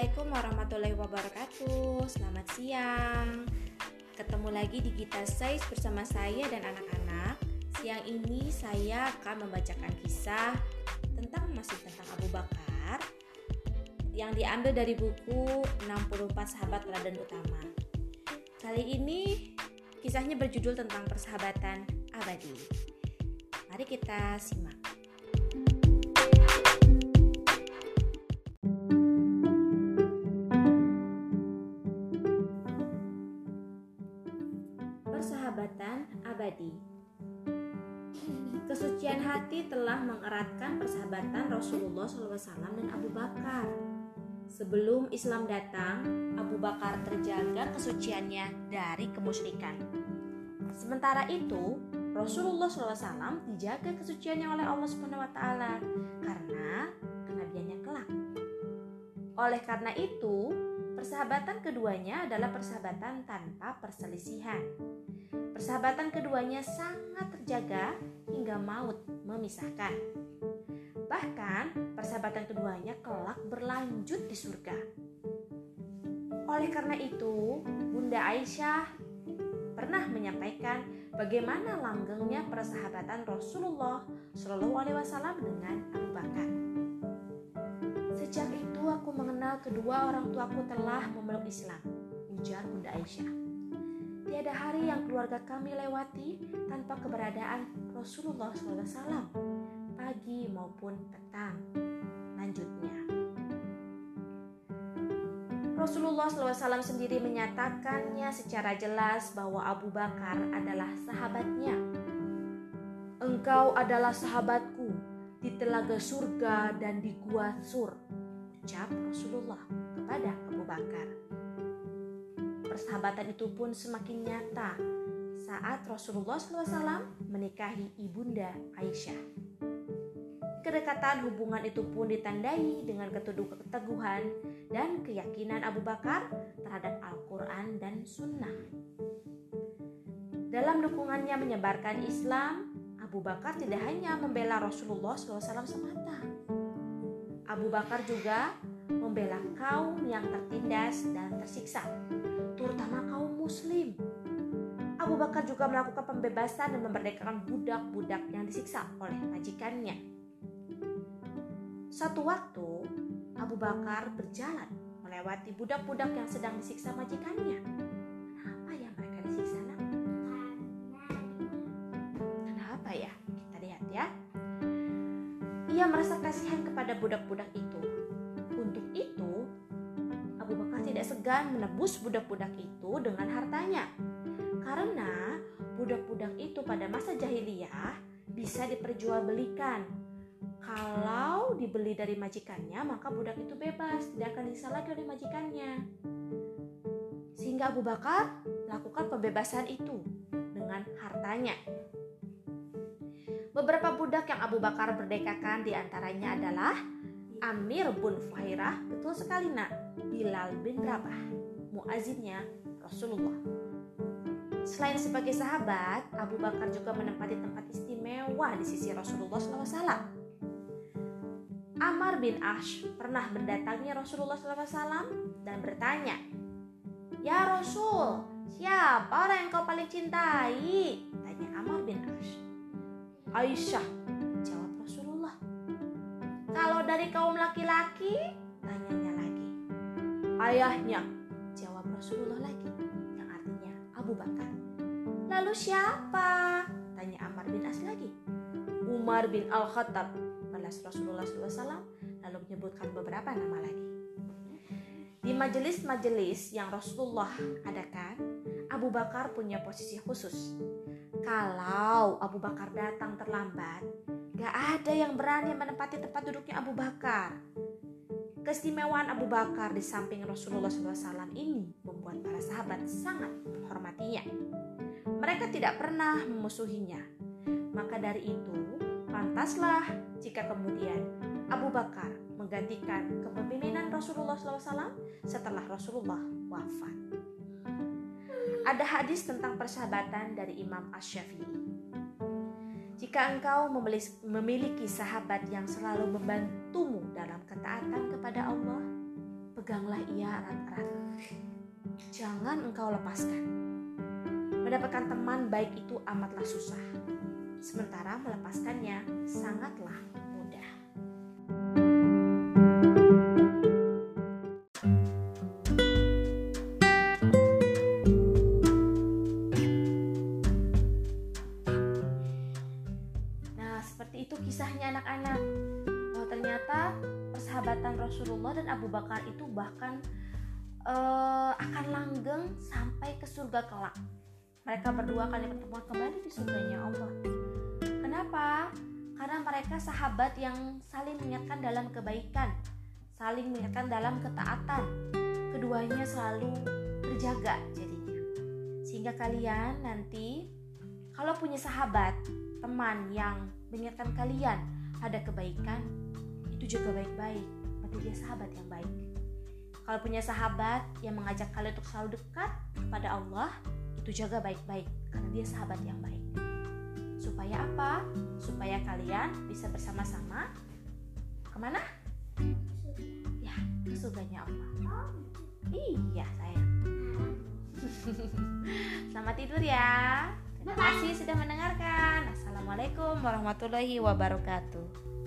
Assalamualaikum warahmatullahi wabarakatuh. Selamat siang. Ketemu lagi di Gita Sais bersama saya dan anak-anak. Siang ini saya akan membacakan kisah Tentang masih tentang Abu Bakar Yang diambil dari buku 64 Sahabat Teladan Utama. Kali ini kisahnya berjudul tentang persahabatan abadi. Mari kita simak persahabatan abadi. Kesucian hati telah mengeratkan persahabatan Rasulullah SAW dan Abu Bakar. Sebelum Islam datang, Abu Bakar terjaga kesuciannya dari kemusyrikan. Sementara itu, Rasulullah SAW dijaga kesuciannya oleh Allah SWT karena kenabiannya kelak. Oleh karena itu, Persahabatan keduanya adalah persahabatan tanpa perselisihan. Persahabatan keduanya sangat terjaga hingga maut memisahkan. Bahkan, persahabatan keduanya kelak berlanjut di surga. Oleh karena itu, Bunda Aisyah pernah menyampaikan bagaimana langgengnya persahabatan Rasulullah Shallallahu Alaihi Wasallam dengan Abu Bakar. Sejak itu aku mengenal kedua orang tuaku telah memeluk Islam, ujar Bunda Aisyah. Tiada hari yang keluarga kami lewati tanpa keberadaan Rasulullah SAW, pagi maupun petang. Lanjutnya, Rasulullah SAW sendiri menyatakannya secara jelas bahwa Abu Bakar adalah sahabatnya. Engkau adalah sahabatku di telaga surga dan di gua sur ucap Rasulullah kepada Abu Bakar. Persahabatan itu pun semakin nyata saat Rasulullah SAW menikahi ibunda Aisyah. Kedekatan hubungan itu pun ditandai dengan keteguhan dan keyakinan Abu Bakar terhadap Al-Quran dan Sunnah. Dalam dukungannya menyebarkan Islam, Abu Bakar tidak hanya membela Rasulullah SAW semata, Abu Bakar juga membela kaum yang tertindas dan tersiksa, terutama kaum muslim. Abu Bakar juga melakukan pembebasan dan memerdekakan budak-budak yang disiksa oleh majikannya. Satu waktu, Abu Bakar berjalan melewati budak-budak yang sedang disiksa majikannya. Kenapa ya mereka disiksa? Kenapa ya? Kita lihat ya. Ia merasa kasihan kepada budak-budak itu. Segan menebus budak-budak itu dengan hartanya. Karena budak-budak itu pada masa jahiliyah bisa diperjualbelikan. Kalau dibeli dari majikannya, maka budak itu bebas, tidak akan disiksa lagi oleh majikannya. Sehingga Abu Bakar melakukan pembebasan itu dengan hartanya. Beberapa budak yang Abu Bakar berdekakan di antaranya adalah Amir bin Fuhairah, betul sekali nak, Bilal bin Rabah, muazinnya Rasulullah. Selain sebagai sahabat, Abu Bakar juga menempati tempat istimewa di sisi Rasulullah SAW. Amar bin Ash pernah mendatangi Rasulullah SAW dan bertanya, Ya Rasul, siapa orang yang kau paling cintai? Tanya Amar bin Ash. Aisyah, jawab Rasulullah. Kalau dari kaum laki-laki. Ayahnya, jawab Rasulullah lagi, yang artinya Abu Bakar. Lalu siapa? Tanya Ammar bin As lagi. Umar bin Al-Khattab, balas Rasulullah SAW, lalu menyebutkan beberapa nama lagi. Di majelis-majelis yang Rasulullah adakan, Abu Bakar punya posisi khusus kalau Abu Bakar datang terlambat, gak ada yang berani menempati tempat duduknya Abu Bakar. Keistimewaan Abu Bakar di samping Rasulullah SAW ini membuat para sahabat sangat menghormatinya. Mereka tidak pernah memusuhinya. Maka dari itu, pantaslah jika kemudian Abu Bakar menggantikan kepemimpinan Rasulullah SAW setelah Rasulullah wafat. Ada hadis tentang persahabatan dari Imam Ash-Syafi'i. Jika engkau memiliki sahabat yang selalu membantumu dalam ketaatan kepada Allah, peganglah ia erat-erat. Jangan engkau lepaskan. Mendapatkan teman baik itu amatlah susah. Sementara melepaskannya sangatlah persahabatan Rasulullah dan Abu Bakar itu bahkan uh, akan langgeng sampai ke surga kelak. Mereka berdua kali bertemu kembali di surganya Allah. Kenapa? Karena mereka sahabat yang saling mengingatkan dalam kebaikan, saling mengingatkan dalam ketaatan. Keduanya selalu terjaga jadinya. Sehingga kalian nanti kalau punya sahabat, teman yang mengingatkan kalian ada kebaikan, itu juga baik-baik. Berarti dia sahabat yang baik. Kalau punya sahabat yang mengajak kalian untuk selalu dekat kepada Allah, itu jaga baik-baik karena dia sahabat yang baik. Supaya apa? Supaya kalian bisa bersama-sama ke mana? Ya, ke surganya Allah. Iya, sayang. Selamat tidur ya. Terima kasih sudah mendengarkan. Assalamualaikum warahmatullahi wabarakatuh.